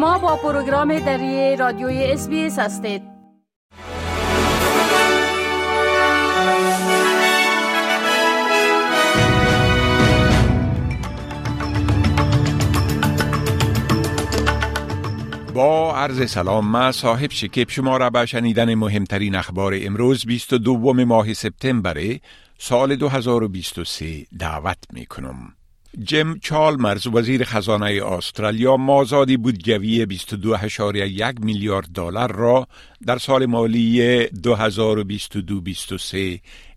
شما با پروگرام دری رادیوی اس هستید با عرض سلام ما صاحب شکیب شما را به شنیدن مهمترین اخبار امروز 22 ماه سپتامبر سال 2023 دعوت می کنم. جم چالمرز وزیر خزانه استرالیا مازادی بودجوی 22.1 میلیارد دلار را در سال مالی 2022-23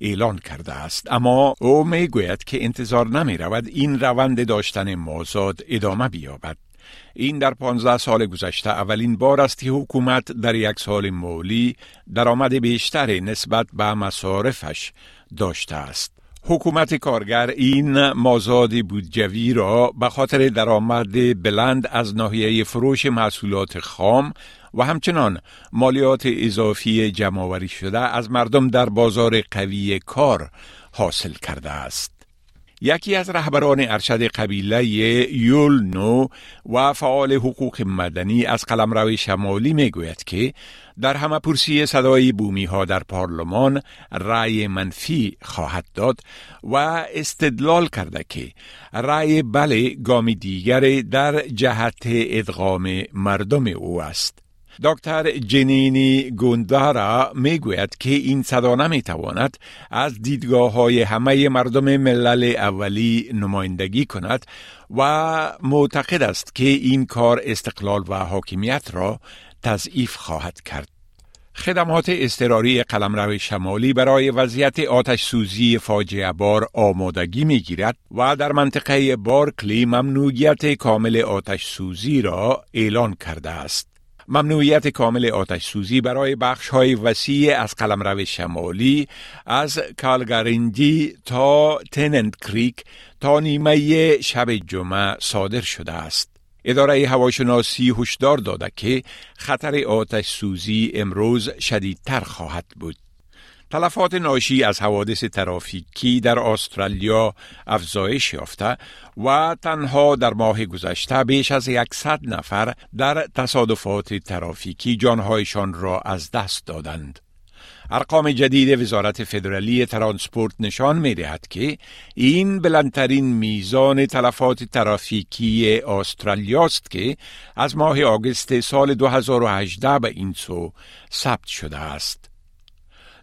اعلان کرده است اما او می گوید که انتظار نمی رود این روند داشتن مازاد ادامه بیابد این در 15 سال گذشته اولین بار است که حکومت در یک سال مالی درآمد بیشتر نسبت به مصارفش داشته است. حکومت کارگر این مازاد بودجوی را به خاطر درآمد بلند از ناحیه فروش محصولات خام و همچنان مالیات اضافی جمعآوری شده از مردم در بازار قوی کار حاصل کرده است. یکی از رهبران ارشد قبیله یولنو و فعال حقوق مدنی از قلمرو شمالی می گوید که در همه پرسی صدای بومی ها در پارلمان رأی منفی خواهد داد و استدلال کرده که رأی بله گام دیگر در جهت ادغام مردم او است. دکتر جنینی گوندارا می‌گوید که این صدا نمی‌تواند از دیدگاه های همه مردم ملل اولی نمایندگی کند و معتقد است که این کار استقلال و حاکمیت را تضعیف خواهد کرد. خدمات اضطراری قلمرو شمالی برای وضعیت آتش سوزی فاجعه بار آمادگی می گیرد و در منطقه بارکلی ممنوعیت کامل آتش سوزی را اعلان کرده است. ممنوعیت کامل آتش سوزی برای بخش های وسیع از قلمرو شمالی از کالگارینجی تا تننت کریک تا نیمه شب جمعه صادر شده است. اداره هواشناسی هشدار داده که خطر آتش سوزی امروز شدیدتر خواهد بود. تلفات ناشی از حوادث ترافیکی در استرالیا افزایش یافته و تنها در ماه گذشته بیش از یکصد نفر در تصادفات ترافیکی جانهایشان را از دست دادند. ارقام جدید وزارت فدرالی ترانسپورت نشان می دهد که این بلندترین میزان تلفات ترافیکی استرالیا است که از ماه آگوست سال 2018 به این سو ثبت شده است.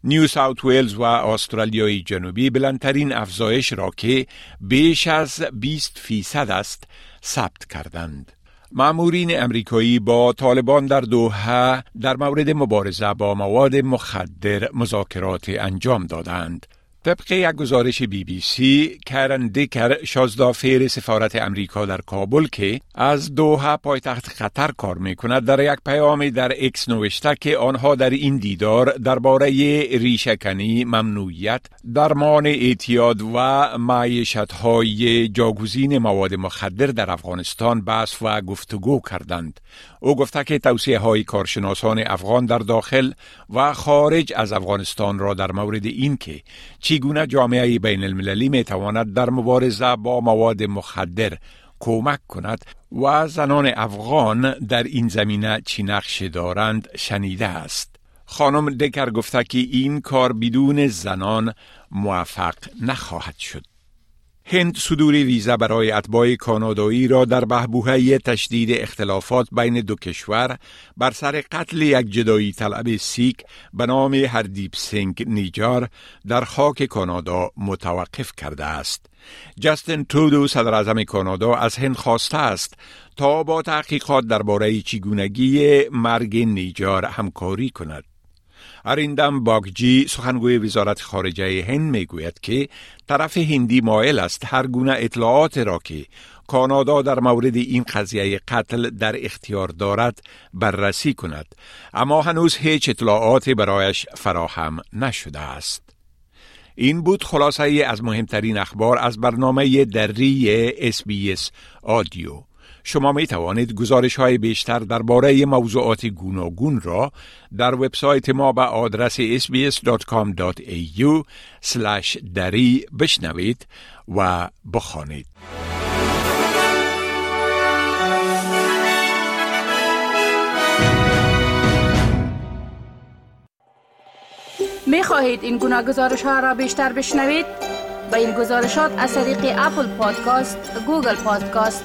نیو ساوت ویلز و استرالیای جنوبی بلندترین افزایش را که بیش از 20 فیصد است ثبت کردند. معمورین امریکایی با طالبان در دوحه در مورد مبارزه با مواد مخدر مذاکرات انجام دادند. طبق یک گزارش بی بی سی کرن دیکر شارژدافیر سفارت امریکا در کابل که از دوحه پایتخت قطر کار می کند در یک پیام در اکس نوشته که آنها در این دیدار درباره ریشه کنی ممنوعیت درمان اعتیاد و معیشت های جاگوزین مواد مخدر در افغانستان بحث و گفتگو کردند. او گفته که توصیه های کارشناسان افغان در داخل و خارج از افغانستان را در مورد این که چگونه جامعه بین المللی می تواند در مبارزه با مواد مخدر کمک کند و زنان افغان در این زمینه چی نقش دارند شنیده است. خانم دکر گفته که این کار بدون زنان موفق نخواهد شد. هند صدور ویزا برای اتباع کانادایی را در بهبوهه تشدید اختلافات بین دو کشور بر سر قتل یک جدایی طلب سیک به نام هردیپ سینگ نیجار در خاک کانادا متوقف کرده است. جستن ترودو صدر اعظم کانادا از هند خواسته است تا با تحقیقات درباره چگونگی مرگ نیجار همکاری کند. اریندم باگجی سخنگوی وزارت خارجه هند می‌گوید که طرف هندی مایل است هر گونه اطلاعات را که کانادا در مورد این قضیه قتل در اختیار دارد بررسی کند. اما هنوز هیچ اطلاعات برایش فراهم نشده است. این بود خلاصه از مهمترین اخبار از برنامه دری اس آدیو شما می توانید گزارش های بیشتر درباره موضوعات گوناگون را در وبسایت ما به آدرس sbs.com.au دری بشنوید و بخوانید. می خواهید این گونه گزارش ها را بیشتر بشنوید؟ با این گزارشات از طریق Apple Podcast، Google Podcast،